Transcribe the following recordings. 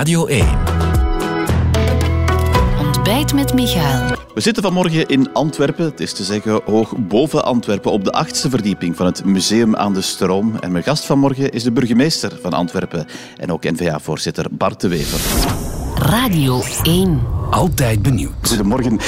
Radio 1. Ontbijt met Michael. We zitten vanmorgen in Antwerpen, het is te zeggen hoog boven Antwerpen, op de achtste verdieping van het Museum aan de Stroom. En mijn gast vanmorgen is de burgemeester van Antwerpen en ook N-VA-voorzitter Bart de Wever. Radio 1. Altijd benieuwd. Goedemorgen.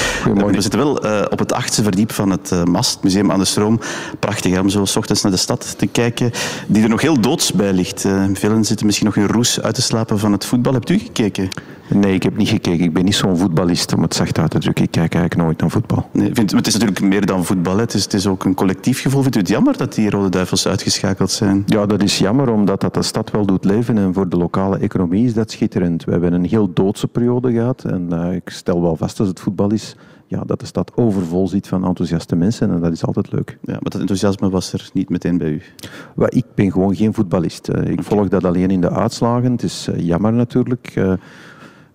We zitten wel uh, op het achtste verdiep van het uh, MAST, Museum aan de Stroom. Prachtig hè, om zo s ochtends naar de stad te kijken, die er nog heel doods bij ligt. Uh, velen zitten misschien nog in roes uit te slapen van het voetbal. Hebt u gekeken? Nee, ik heb niet gekeken. Ik ben niet zo'n voetballist, om het zacht uit te drukken. Ik kijk eigenlijk nooit naar voetbal. Nee, vind, het is natuurlijk meer dan voetbal. Het is, het is, ook een collectief gevoel. Vindt u het jammer dat die Rode Duivels uitgeschakeld zijn? Ja, dat is jammer, omdat dat de stad wel doet leven. En voor de lokale economie is dat schitterend. We hebben een heel doodse periode gehad. En uh, ik stel wel vast als het voetbal is ja, dat de stad overvol ziet van enthousiaste mensen en dat is altijd leuk. Ja, maar dat enthousiasme was er niet meteen bij u? Well, ik ben gewoon geen voetballist. Ik okay. volg dat alleen in de uitslagen. Het is uh, jammer natuurlijk.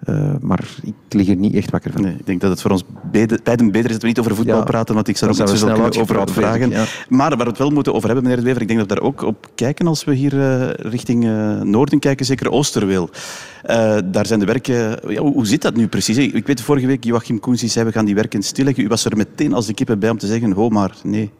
Uh, uh, maar ik lig er niet echt wakker van. Nee, ik denk dat het voor ons beide, beiden beter is dat we niet over voetbal ja, praten, want ik zou er ook niet snel over vragen. Ja. Maar waar we het wel moeten over hebben, meneer De Wever, ik denk dat we daar ook op kijken als we hier uh, richting uh, noorden kijken, zeker Oosterweel. daar zijn de werken... Ja, hoe, hoe, zit dat nu precies? Ik weet vorige week, Joachim Koens zei, we gaan die werken stilleggen. U was er meteen als de kippen bij om te zeggen, ho maar, nee.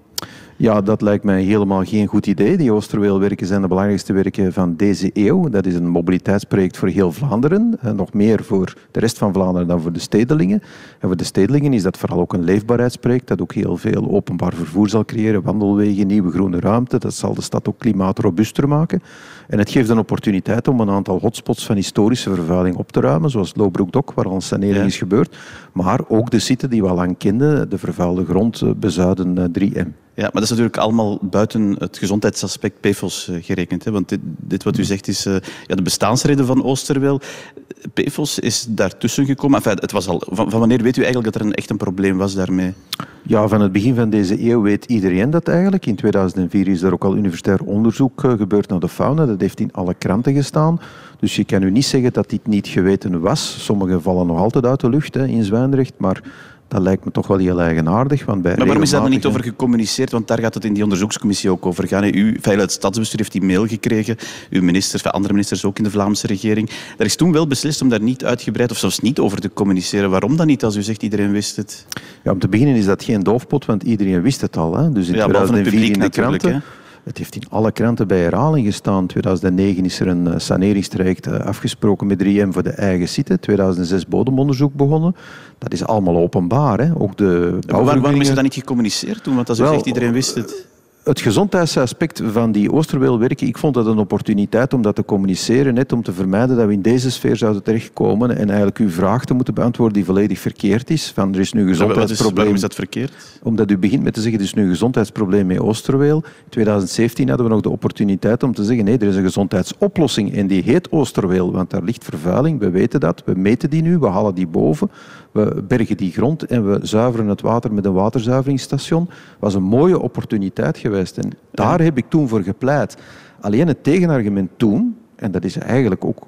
Ja, dat lijkt mij helemaal geen goed idee. Die Oosterweelwerken zijn de belangrijkste werken van deze eeuw. Dat is een mobiliteitsproject voor heel Vlaanderen. Nog meer voor de rest van Vlaanderen dan voor de stedelingen. En voor de stedelingen is dat vooral ook een leefbaarheidsproject dat ook heel veel openbaar vervoer zal creëren. Wandelwegen, nieuwe groene ruimte. Dat zal de stad ook klimaatrobuuster maken. En het geeft een opportuniteit om een aantal hotspots van historische vervuiling op te ruimen, zoals Lobroekdok, waar al sanering ja. is gebeurd. Maar ook de site die we al lang kenden, de vervuilde grond, bezuiden 3M. Ja, maar dat is natuurlijk allemaal buiten het gezondheidsaspect PFOS gerekend. Hè? Want dit, dit wat u zegt is uh, ja, de bestaansreden van Oosterweel. PFOS is daartussen gekomen. Enfin, het was al, van, van, wanneer weet u eigenlijk dat er een, echt een probleem was daarmee? Ja, van het begin van deze eeuw weet iedereen dat eigenlijk. In 2004 is er ook al universitair onderzoek uh, gebeurd naar de fauna. Dat heeft in alle kranten gestaan. Dus je kan u niet zeggen dat dit niet geweten was. Sommige vallen nog altijd uit de lucht hè, in Zwijndrecht, maar dat lijkt me toch wel heel eigenaardig. Want bij maar waarom is daar dan niet over gecommuniceerd? Want daar gaat het in die onderzoekscommissie ook over gaan. U, Veiligheid Stadsbestuur heeft die mail gekregen. Uw ministers, andere ministers ook in de Vlaamse regering. Er is toen wel beslist om daar niet uitgebreid of zelfs niet over te communiceren. Waarom dan niet, als u zegt iedereen wist het? Ja, om te beginnen is dat geen doofpot, want iedereen wist het al. Hè. Dus in ja, 2004 in de kranten. Het heeft in alle kranten bij herhaling gestaan. 2009 is er een saneringstraject afgesproken met 3M voor de eigen site. 2006 bodemonderzoek begonnen. Dat is allemaal openbaar. Hè. Ook de waarom is er dat niet gecommuniceerd toen? Want als u Wel, zegt, iedereen wist het het gezondheidsaspect van die Oosterweelwerken, ik vond dat een opportuniteit om dat te communiceren, net om te vermijden dat we in deze sfeer zouden terechtkomen en eigenlijk uw vraag te moeten beantwoorden die volledig verkeerd is. Van, er is nu een gezondheidsprobleem. Waarom is dat verkeerd? Omdat u begint met te zeggen, er is nu een gezondheidsprobleem met Oosterweel. In 2017 hadden we nog de opportuniteit om te zeggen, nee, er is een gezondheidsoplossing en die heet Oosterweel, want daar ligt vervuiling, we weten dat, we meten die nu, we halen die boven, we bergen die grond en we zuiveren het water met een waterzuiveringsstation. Dat was een mooie opportuniteit geweest. En daar heb ik toen voor gepleit. Alleen het tegenargument toen, en dat is eigenlijk ook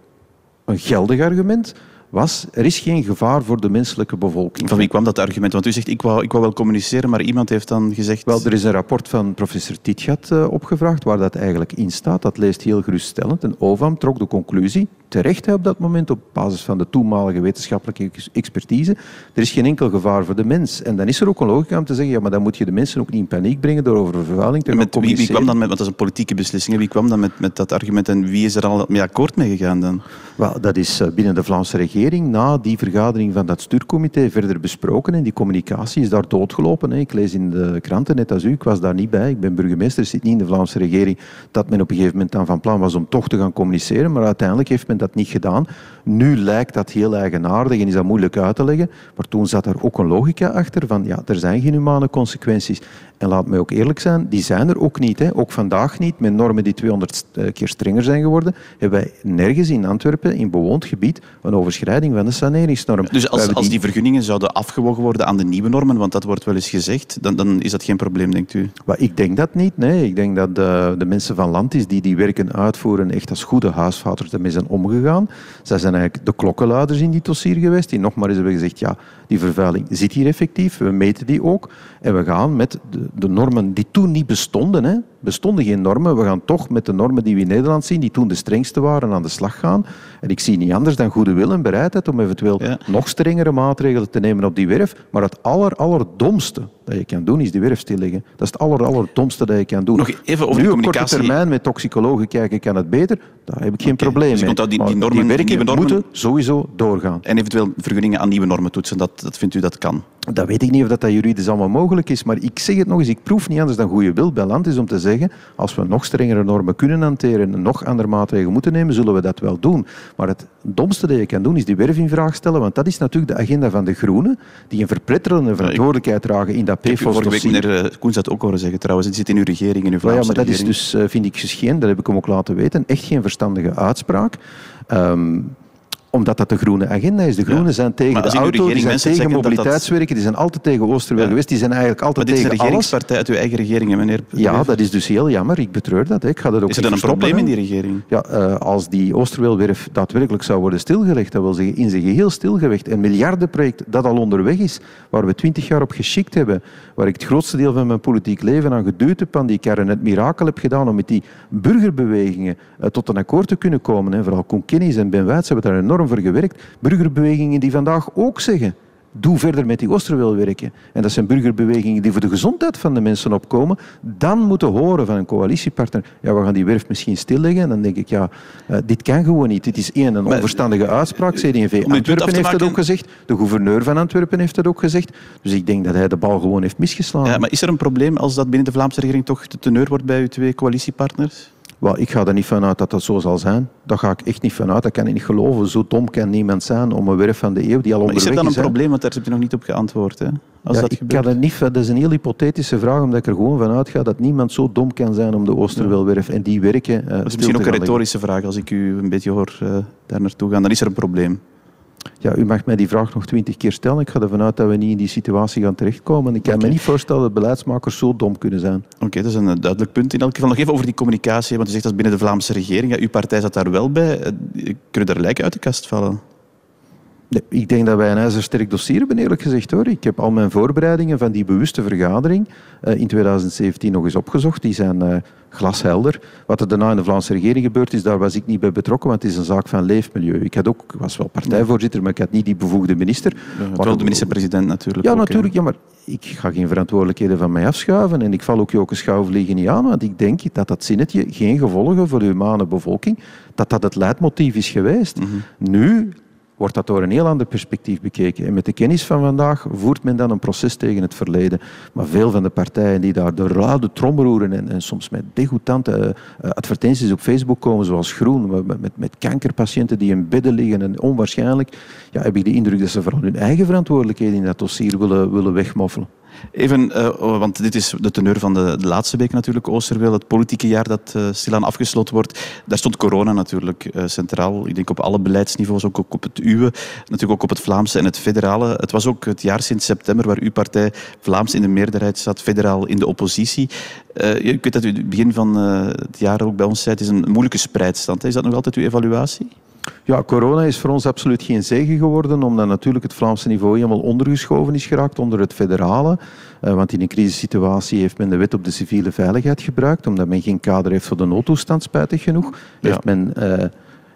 een geldig argument, was er is geen gevaar voor de menselijke bevolking. Van wie kwam dat argument? Want u zegt, ik wou, ik wou wel communiceren, maar iemand heeft dan gezegd... Wel, er is een rapport van professor Titgat uh, opgevraagd waar dat eigenlijk in staat. Dat leest heel geruststellend. En OVAM trok de conclusie, terecht op dat moment, op basis van de toenmalige wetenschappelijke expertise, er is geen enkel gevaar voor de mens. En dan is er ook een logica om te zeggen, ja, maar dan moet je de mensen ook niet in paniek brengen door over vervuiling te met, wie, wie, kwam dan met, want dat is een politieke beslissing, wie kwam dan met, met dat argument en wie is er al mee akkoord mee gegaan dan? Wel, dat is binnen de Vlaamse regering na die vergadering van dat stuurcomité verder besproken en die communicatie is daar doodgelopen. Ik lees in de kranten, net als u, ik was daar niet bij, ik ben burgemeester, zit niet in de Vlaamse regering, dat men op een gegeven moment dan van plan was om toch te gaan communiceren, maar uiteindelijk heeft men dat niet gedaan. Nu lijkt dat heel eigenaardig en is dat moeilijk uit te leggen, maar toen zat er ook een logica achter van ja, er zijn geen humane consequenties. En laat mij ook eerlijk zijn, die zijn er ook niet. Hè. Ook vandaag niet, met normen die 200 keer strenger zijn geworden, hebben wij nergens in Antwerpen, in bewoond gebied, een overschrijding van de saneringsnorm. Dus als, als die vergunningen zouden afgewogen worden aan de nieuwe normen, want dat wordt wel eens gezegd, dan, dan is dat geen probleem, denkt u? Maar ik denk dat niet. Nee. Ik denk dat de, de mensen van Landis die die werken uitvoeren echt als goede huisvaders ermee zijn omgegaan. Zij zijn eigenlijk de klokkenluiders in die dossier geweest, die nog maar eens hebben gezegd, ja, die vervuiling zit hier effectief, we meten die ook. En we gaan met de, de normen die toen niet bestonden, hè, bestonden geen normen. We gaan toch met de normen die we in Nederland zien, die toen de strengste waren, aan de slag gaan. En ik zie niet anders dan goede wil en bereidheid om eventueel nog strengere maatregelen te nemen op die werf. Maar het aller, allerdomste dat je kan doen, is die werf stilleggen. Dat is het aller, allerdomste dat je kan doen. Nog even over nu, de communicatie. op korte termijn met toxicologen kijken, kan het beter. Daar heb ik geen probleem dus mee. Die, die, normen, die werken normen, moeten sowieso doorgaan. En eventueel vergunningen aan nieuwe normen toetsen, dat, dat vindt u dat kan? Dat weet ik niet of dat, dat juridisch allemaal mogelijk is, maar ik zeg het nog eens, ik proef niet anders dan goede wil bij land is om te zeggen, als we nog strengere normen kunnen hanteren en nog andere maatregelen moeten nemen, zullen we dat wel doen. Maar het domste dat je kan doen is die werf in vraag stellen, want dat is natuurlijk de agenda van de Groenen, die een verpletterende verantwoordelijkheid dragen in dat PFOS Vorige week meneer eh, Koens dat ook horen zeggen trouwens, het zit in uw regering, in uw Vlaamse ja, maar dat is dus, eh, vind ik, geen, dat heb ik hem ook laten weten, echt geen verstandige uitspraak. Um, omdat dat de groene agenda is. De groenen zijn tegen de auto, die zijn tegen mobiliteitswerken, die zijn altijd tegen Oosterwel geweest, die zijn eigenlijk altijd tegen alles. Maar dit is de regeringspartij uit uw eigen regering, meneer Ja, dat is dus heel jammer. Ik betreur dat. Ik ga dat ook is er dan een probleem in die regering? Ja, uh, als die Oosterweelwerf daadwerkelijk zou worden stilgelegd, dat wil zeggen in zijn geheel stilgelegd, een miljardenproject dat al onderweg is, waar we twintig jaar op geschikt hebben, waar ik het grootste deel van mijn politiek leven aan geduwd heb, aan die kern het mirakel heb gedaan om met die burgerbewegingen uh, tot een akkoord te kunnen komen. Hè. Vooral Koen Kennis en Ben Wijts hebben daar enorm voor gewerkt. Burgerbewegingen die vandaag ook zeggen doe verder met die Oosterweel-werken. En dat zijn burgerbewegingen die voor de gezondheid van de mensen opkomen. Dan moeten horen van een coalitiepartner, ja, we gaan die werf misschien stilleggen. En dan denk ik, ja, uh, dit kan gewoon niet. Dit is één, een onverstandige uitspraak. CD&V Antwerpen heeft dat ook gezegd. De gouverneur van Antwerpen heeft dat ook gezegd. Dus ik denk dat hij de bal gewoon heeft misgeslagen. Ja, maar is er een probleem als dat binnen de Vlaamse regering toch de teneur wordt bij uw twee coalitiepartners? Well, ik ga er niet vanuit dat dat zo zal zijn. Daar ga ik echt niet vanuit. Dat kan ik niet geloven. Zo dom kan niemand zijn om een werf van de eeuw die al onderweg is. is er dan een probleem? Want daar heb je nog niet op geantwoord. Hè? Als ja, dat ik kan er niet, dat is een heel hypothetische vraag, omdat ik er gewoon vanuit ga dat niemand zo dom kan zijn om de Oosterwelwerf en die werken uh, Dat is misschien ook een retorische vraag. Als ik u een beetje hoor uh, daar naartoe gaan, dan is er een probleem. Ja, u mag mij die vraag nog twintig keer stellen. Ik ga ervan uit dat we niet in die situatie gaan terechtkomen. Ik kan okay. me niet voorstellen dat beleidsmakers zo dom kunnen zijn. Oké, okay, dat is een duidelijk punt. In elk geval nog even over die communicatie. Want u zegt dat binnen de Vlaamse regering. Ja, uw partij zat daar wel bij. Kunnen er lijken uit de kast vallen? Nee, ik denk dat wij een ijzersterk dossier hebben, eerlijk gezegd. Hoor. Ik heb al mijn voorbereidingen van die bewuste vergadering uh, in 2017 nog eens opgezocht. Die zijn uh, glashelder. Wat er daarna in de Vlaamse regering gebeurd is, daar was ik niet bij betrokken, want het is een zaak van leefmilieu. Ik had ook, was wel partijvoorzitter, maar ik had niet die bevoegde minister. Ja, wel de minister-president natuurlijk. Ja, ook, natuurlijk. Ja, maar ik ga geen verantwoordelijkheden van mij afschuiven en ik val ook Joke Schouwvliegen niet aan, want ik denk dat dat zinnetje geen gevolgen voor de humane bevolking, dat dat het leidmotief is geweest. Mhm. Nu wordt dat door een heel ander perspectief bekeken. En met de kennis van vandaag voert men dan een proces tegen het verleden. Maar veel van de partijen die daar de rauwe trom roeren en, en soms met degoutante uh, advertenties op Facebook komen, zoals Groen, met, met, met, kankerpatiënten die in bedden liggen en onwaarschijnlijk, ja, heb ik de indruk dat ze vooral hun eigen verantwoordelijkheden in dat dossier willen, willen wegmoffelen. Even, uh, want dit is de teneur van de, de, laatste week natuurlijk, Oosterweel. Het politieke jaar dat uh, stilaan afgesloten wordt. Daar stond corona natuurlijk uh, centraal. Ik denk op alle beleidsniveaus, ook op het uwe. Natuurlijk ook op het Vlaamse en het federale. Het was ook het jaar sinds september waar uw partij Vlaams in de meerderheid zat, federaal in de oppositie. ik weet dat u het begin van het jaar ook bij ons zei, het is een moeilijke spreidstand. Is dat nog altijd uw evaluatie? Ja, corona is voor ons absoluut geen zegen geworden, omdat natuurlijk het Vlaamse niveau helemaal ondergeschoven is geraakt onder het federale. Uh, want in een crisissituatie heeft men de wet op de civiele veiligheid gebruikt, omdat men geen kader heeft voor de noodtoestand, spijtig genoeg. Ja. Heeft men... Uh,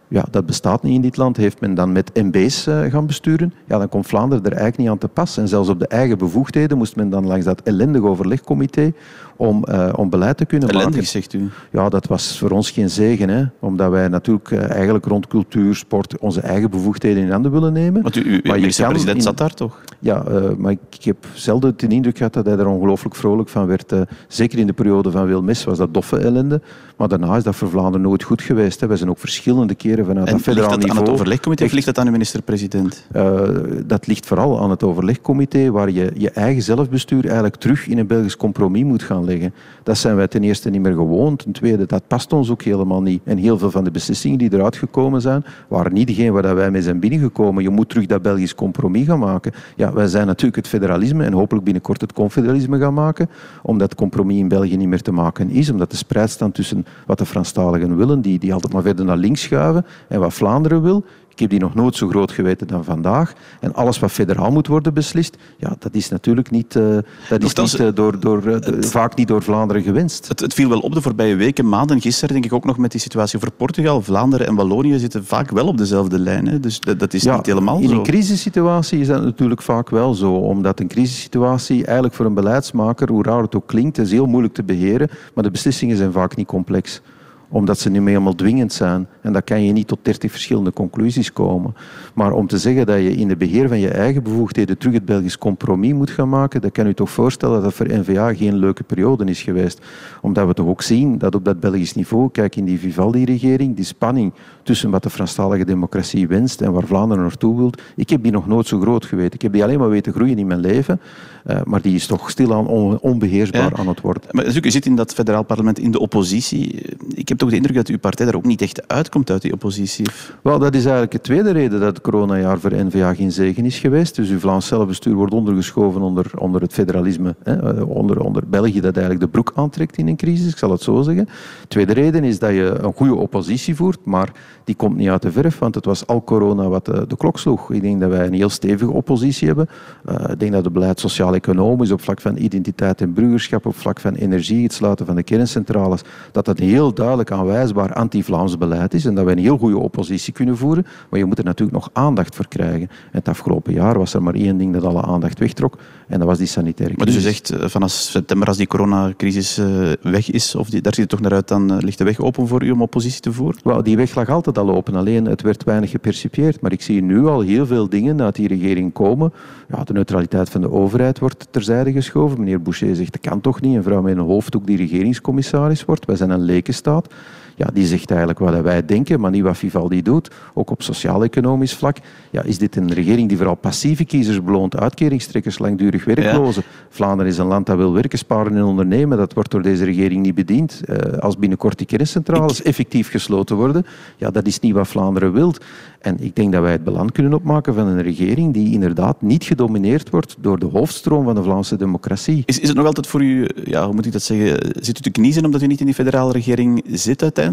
ja, dat bestaat niet in dit land. Heeft men dan met MB's uh, gaan besturen? Ja, dan komt Vlaanderen er eigenlijk niet aan te pas. En zelfs op de eigen bevoegdheden moest men dan langs dat ellendige overlegcomité om, uh, om beleid te kunnen Ellendig, maken. zegt u? Ja, dat was voor ons geen zegen. Hè? Omdat wij natuurlijk uh, eigenlijk rond cultuur, sport onze eigen bevoegdheden in handen willen nemen. Want u, u maar minister-president zat daar toch? Ja, maar ik, ik, heb zelden de indruk gehad dat hij er ongelooflijk vrolijk van werd. zeker in de periode van Wilmes was dat doffe ellende. Maar daarna is dat voor Vlaanderen nooit goed geweest. Hè. Wij zijn ook verschillende keren vanuit en dat federaal ligt dat niveau... aan het overlegcomité of ligt dat aan de minister-president? Uh, dat ligt vooral aan het overlegcomité, waar je je eigen zelfbestuur eigenlijk terug in een Belgisch compromis moet gaan leggen. Dat zijn wij ten eerste niet meer gewoon. Ten tweede, dat past ons ook helemaal niet. En heel veel van de beslissingen die eruit gekomen zijn, waren niet degene waar wij mee zijn binnengekomen. Je moet terug dat Belgisch compromis gaan maken. Ja, wij zijn natuurlijk het federalisme en hopelijk binnenkort het confederalisme gaan maken, omdat het compromis in België niet meer te maken is, omdat de spreidstand tussen wat de Franstaligen willen, die, die altijd maar verder naar links schuiven, en wat Vlaanderen wil, Ik heb die nog nooit zo groot geweten dan vandaag. En alles wat federaal moet worden beslist, ja, dat is natuurlijk niet, uh, dat is niet uh, door, door, het, vaak niet door Vlaanderen gewenst. Het, het, viel wel op de voorbije weken, maanden. Gisteren denk ik ook nog met die situatie over Portugal. Vlaanderen en Wallonië zitten vaak wel op dezelfde lijn. Hè? Dus dat, dat is niet helemaal in zo. In een crisissituatie is dat natuurlijk vaak wel zo. Omdat een crisissituatie eigenlijk voor een beleidsmaker, hoe raar het ook klinkt, is heel moeilijk te beheren. Maar de beslissingen zijn vaak niet complex omdat ze niet meer helemaal dwingend zijn. En dan kan je niet tot dertig verschillende conclusies komen. Maar om te zeggen dat je in de beheer van je eigen bevoegdheden terug het Belgisch compromis moet gaan maken, dat kan u toch voorstellen dat dat voor N-VA geen leuke periode is geweest. Omdat we toch ook zien dat op dat Belgisch niveau, kijk in die Vivaldi-regering, die spanning tussen wat de Franstalige democratie wenst en waar Vlaanderen naartoe wil, ik heb die nog nooit zo groot geweten. Ik heb die alleen maar weten groeien in mijn leven, uh, maar die is toch stilaan on onbeheersbaar aan het worden. Maar u zit in dat federaal parlement in de oppositie. Ik heb toch de indruk dat uw partij daar ook niet echt uitkomt uit die oppositie. Wel, dat is eigenlijk de tweede reden dat het coronajaar voor N-VA geen zegen is geweest. Dus uw Vlaams zelfbestuur wordt ondergeschoven onder, onder het federalisme, hè, eh, onder, onder België dat eigenlijk de broek aantrekt in een crisis, ik zal het zo zeggen. Tweede reden is dat je een goede oppositie voert, maar die komt niet uit de verf, want het was al corona wat de, de klok sloeg. Ik denk dat wij een heel stevige oppositie hebben. Uh, ik denk dat het beleid sociaal-economisch op vlak van identiteit en burgerschap, op vlak van energie, het sluiten van de kerncentrales, dat dat heel duidelijk aanwijsbaar anti-Vlaams beleid is en dat wij een heel goede oppositie kunnen voeren. Maar je moet er natuurlijk nog aandacht voor krijgen. En het afgelopen jaar was er maar één ding dat alle aandacht wegtrok en dat was die sanitaire crisis. Maar dus u zegt eh, vanaf september, als die coronacrisis eh, weg is, of die, daar ziet het toch naar uit, dan ligt de weg open voor u om oppositie te voeren? Wel, die weg lag altijd al open, alleen het werd weinig gepercipieerd. Maar ik zie nu al heel veel dingen uit die regering komen. Ja, de neutraliteit van de overheid wordt terzijde geschoven. Meneer Boucher zegt, dat kan toch niet. Een vrouw met een hoofddoek die regeringscommissaris wordt. Wij zijn een lekenstaat ja, die zegt eigenlijk wat wij denken, maar niet wat Vivaldi doet. Ook op sociaal-economisch vlak ja, is dit een regering die vooral passieve kiezers beloont, uitkeringstrekkers, langdurig werklozen. Vlaanderen is een land dat wil werken, sparen en ondernemen. Dat wordt door deze regering niet bediend. Uh, als binnenkort die kerncentrales effectief gesloten worden, ja, dat is niet wat Vlaanderen wil. En ik denk dat wij het belang kunnen opmaken van een regering die inderdaad niet gedomineerd wordt door de hoofdstroom van de Vlaamse democratie. Is, is het nog altijd voor u, ja, hoe moet ik dat zeggen, zit u te kniezen omdat u niet in die federale regering zit uiteindelijk?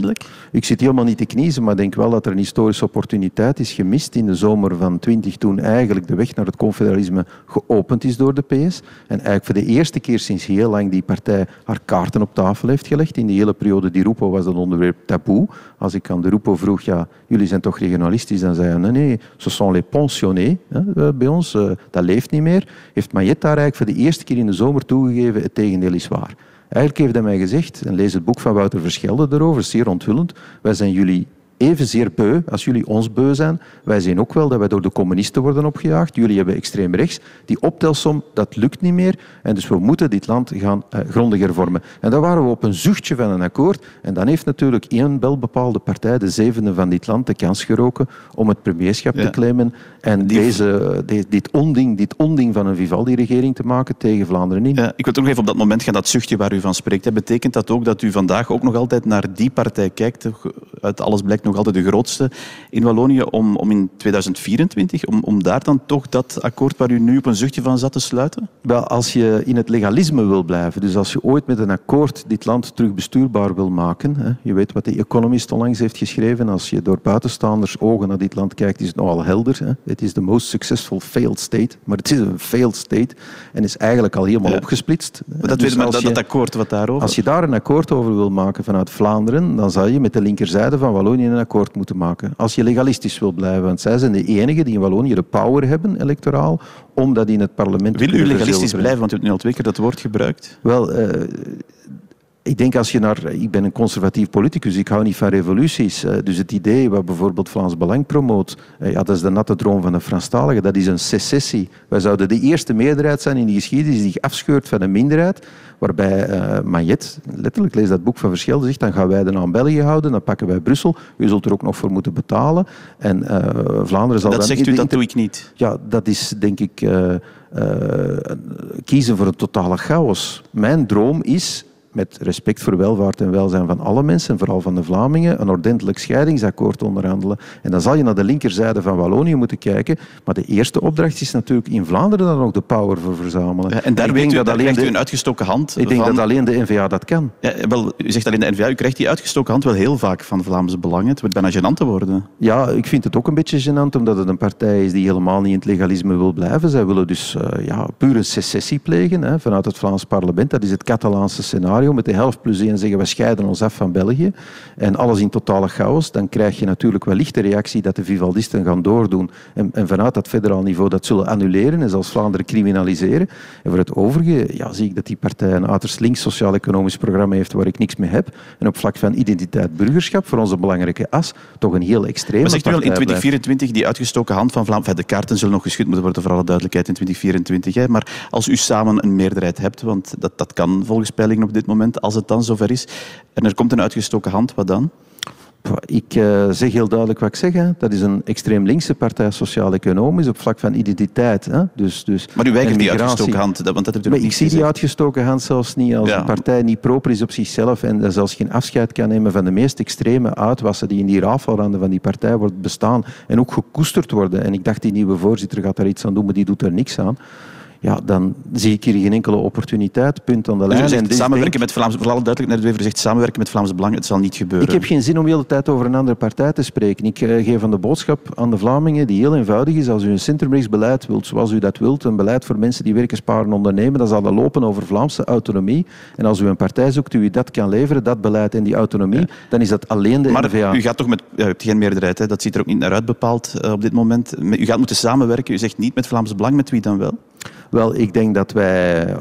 Ik zit helemaal niet te kniezen, maar denk wel dat er een historische opportuniteit is gemist in de zomer van 20 toen eigenlijk de weg naar het confederalisme geopend is door de PS. En eigenlijk voor de eerste keer sinds heel lang die partij haar kaarten op tafel heeft gelegd. In de hele periode die Roepo was dat onderwerp taboe. Als ik aan de Roepo vroeg, ja, jullie zijn toch regionalistisch? Dan zei hij, nee, nee, ce sont les pensionnés hè, bij ons. Uh, dat leeft niet meer. Heeft Mayet daar eigenlijk voor de eerste keer in de zomer toegegeven, het tegendeel is waar. Eigenlijk heeft hij mij gezegd, en lees het boek van Wouter Verschelde erover, zeer onthullend, wij zijn jullie evenzeer beu als jullie ons beu zijn. Wij zien ook wel dat wij door de communisten worden opgejaagd. Jullie hebben extreem rechts. Die optelsom, dat lukt niet meer. En dus we moeten dit land gaan uh, grondig hervormen. En daar waren we op een zuchtje van een akkoord. En dan heeft natuurlijk één bepaalde partij, de zevende van dit land, de kans geroken om het premierschap ja. te claimen en deze, de, dit, onding, dit onding van een Vivaldi-regering te maken tegen Vlaanderen in. Ja, ik wil toch nog even op dat moment gaan, dat zuchtje waar u van spreekt. Hè. Betekent dat ook dat u vandaag ook nog altijd naar die partij kijkt? Uit alles blijkt nog altijd de grootste in Wallonië, om, om in 2024, om, om daar dan toch dat akkoord waar u nu op een zuchtje van zat te sluiten? Wel, als je in het legalisme wil blijven, dus als je ooit met een akkoord dit land terug bestuurbaar wil maken, hè, je weet wat de Economist onlangs heeft geschreven, als je door buitenstaanders ogen naar dit land kijkt, is het nogal helder. Hè. Het is de most successful failed state, maar het is een failed state en is eigenlijk al helemaal opgesplitst. Maar dat, dus maar dat, dat akkoord wat daarover... Als je daar een akkoord over wil maken vanuit Vlaanderen, dan zal je met de linkerzijde van Wallonië een akkoord moeten maken. Als je legalistisch wil blijven, want zij zijn de enigen die in Wallonië de power hebben, electoraal, om dat in het parlement Wil u legalistisch blijven, want u hebt nu al twee keer dat woord gebruikt? Wel, uh, ik denk als je naar... Ik ben een conservatief politicus, ik hou niet van revoluties. Eh, dus het idee wat bijvoorbeeld Vlaams Belang promoot, eh, ja, dat is de natte droom van de Franstaligen, dat is een secessie. Wij zouden de eerste meerderheid zijn in de geschiedenis die zich afscheurt van een minderheid, waarbij uh, Maillet, letterlijk lees dat boek van Verschelde, zegt dan gaan wij de naam België houden, dan pakken wij Brussel, u zult er ook nog voor moeten betalen. En uh, Vlaanderen zal dat dan... zegt u, dat doe ik niet. Ja, dat is denk ik uh, kiezen voor een totale chaos. Mijn droom is met respect voor welvaart en welzijn van alle mensen, vooral van de Vlamingen, een ordentelijk scheidingsakkoord onderhandelen. En dan zal je naar de linkerzijde van Wallonië moeten kijken. Maar de eerste opdracht is natuurlijk in Vlaanderen dan ook de power voor verzamelen. en daar denk u, dat alleen de, een uitgestoken hand. Ik denk dat alleen de NVA dat kan. Ja, wel, u zegt alleen de NVA, u krijgt die uitgestoken hand wel heel vaak van Vlaamse Belangen. Het wordt bijna gênant te worden. Ja, ik vind het ook een beetje gênant, omdat het een partij is die helemaal niet in het legalisme wil blijven. Zij willen dus uh, ja, puur een secessie plegen hè, vanuit het Vlaams parlement. Dat is het Catalaanse scenario. Met de helft plus één zeggen we scheiden ons af van België. En alles in totale chaos. Dan krijg je natuurlijk wellicht de reactie dat de Vivaldisten gaan doordoen. En, en vanuit dat federaal niveau dat zullen annuleren en zelfs Vlaanderen criminaliseren. En voor het overige ja, zie ik dat die partij een uiterst links sociaal-economisch programma heeft waar ik niks mee heb. En op vlak van identiteit burgerschap, voor onze belangrijke as, toch een heel extreem. Maar zegt u wel in 2024 die uitgestoken hand van Vlaanderen, de kaarten zullen nog geschud moeten worden voor alle duidelijkheid in 2024. Hè. Maar als u samen een meerderheid hebt, want dat, dat kan volgens peilingen op dit moment, als het dan zover is, en er komt een uitgestoken hand, wat dan? Ik uh, zeg heel duidelijk wat ik zeg. Hè. Dat is een extreem linkse partij, sociaal-economisch, op vlak van identiteit. Hè. Dus, dus, maar u weigert die uitgestoken hand, want dat maar Ik zie die uitgestoken hand zelfs niet als een partij niet proper is op zichzelf en zelfs geen afscheid kan nemen van de meest extreme uitwassen die in die rafelranden van die partij wordt bestaan en ook gekoesterd worden. En ik dacht, die nieuwe voorzitter gaat daar iets aan doen, maar die doet er niks aan ja, dan zie ik hier geen enkele opportuniteit. Punt aan de lijn. Dus en samenwerken met Vlaams, vooral duidelijk naar de zegt samenwerken met Vlaamse Belang, het zal niet gebeuren. Ik heb geen zin om de hele tijd over een andere partij te spreken. Ik uh, geef aan de boodschap aan de Vlamingen die heel eenvoudig is. Als u een centrumrechtsbeleid wilt, zoals u dat wilt, een beleid voor mensen die werken, sparen, ondernemen, dan zal dat lopen over Vlaamse autonomie. En als u een partij zoekt die u dat kan leveren, dat beleid en die autonomie, dan is dat alleen de maar NVA. u gaat toch met... u hebt geen meerderheid, hè? dat ziet er ook niet naar uit bepaald uh, op dit moment. U gaat moeten samenwerken. U zegt niet met Vlaamse Belang, met wie dan wel? Wel, ik denk dat wij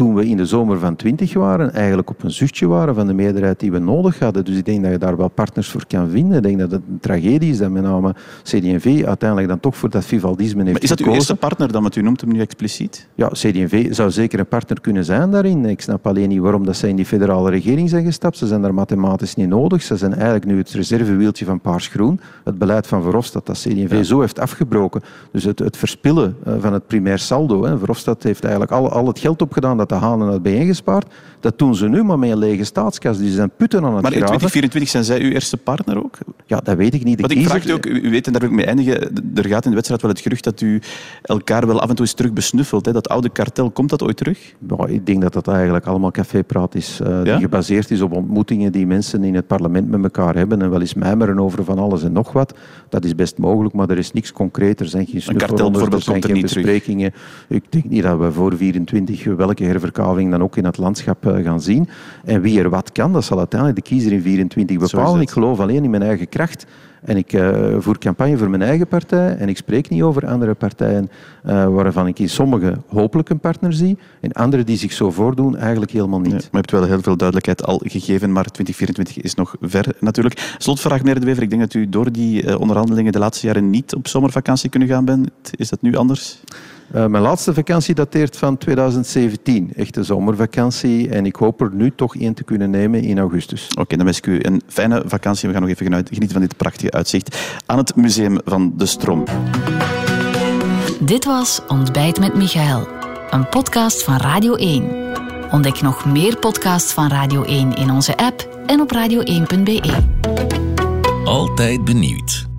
toen we in de zomer van 20 waren, eigenlijk op een zuchtje waren van de meerderheid die we nodig hadden. Dus ik denk dat je daar wel partners voor kan vinden. Ik denk dat het een tragedie is dat met name CD&V uiteindelijk dan toch voor dat Vivaldisme heeft maar Is dat uw eerste partner dan, wat u noemt hem nu expliciet? Ja, CD&V zou zeker een partner kunnen zijn daarin. Ik snap alleen niet waarom dat zij in die federale regering zijn gestapt. Ze zijn daar mathematisch niet nodig. Ze zijn eigenlijk nu het reservewieltje van Paars Groen. Het beleid van Verhofstadt dat CD&V zo heeft afgebroken. Dus het, het verspillen eh, van het primair saldo. Hè. Verhofstadt heeft eigenlijk al, al het geld opgedaan dat de Hanen had bijeengespaard. Dat doen ze nu, maar met een lege staatskas. Ze zijn putten aan het Maar in 2024 zijn zij uw eerste partner ook? Ja, dat weet ik niet. Wat ik vraag ook, u weet, en daar wil ik mee eindigen, er gaat in de wedstrijd wel het gerucht dat u elkaar wel af en toe eens terug besnuffelt. Hè? Dat oude kartel, komt dat ooit terug? ik denk dat dat eigenlijk allemaal cafépraat is, uh, die gebaseerd is op ontmoetingen die mensen in het parlement met elkaar hebben en wel eens mijmeren over van alles en nog wat. Dat is best mogelijk, maar er is niks concreet. Er zijn geen snuffelrondes, er zijn geen besprekingen. Ik denk niet dat we voor 24 welke herverkaving dan ook in het landschap eh, gaan zien. En wie er wat kan, dat zal uiteindelijk de kiezer in 24 bepalen. Ik geloof alleen in mijn eigen kracht. En ik uh, voer campagne voor mijn eigen partij en ik spreek niet over andere partijen uh, waarvan ik in sommige hopelijk een partner zie en andere die zich zo voordoen eigenlijk helemaal niet. maar je hebt wel heel veel duidelijkheid al gegeven, maar 2024 is nog ver natuurlijk. Slotvraag meneer De Wever, ik denk dat u door die uh, onderhandelingen de laatste jaren niet op zomervakantie kunnen gaan bent. Is dat nu anders? Uh, mijn laatste vakantie dateert van 2017, echte zomervakantie. En ik hoop er nu toch één te kunnen nemen in augustus. Oké, dan wens ik u een fijne vakantie. We gaan nog even genieten van dit prachtige uitzicht aan het Museum van de Strom. Dit was Ontbijt met Michael, een podcast van Radio 1. Ontdek nog meer podcasts van Radio 1 in onze app en op radio1.be. Altijd benieuwd.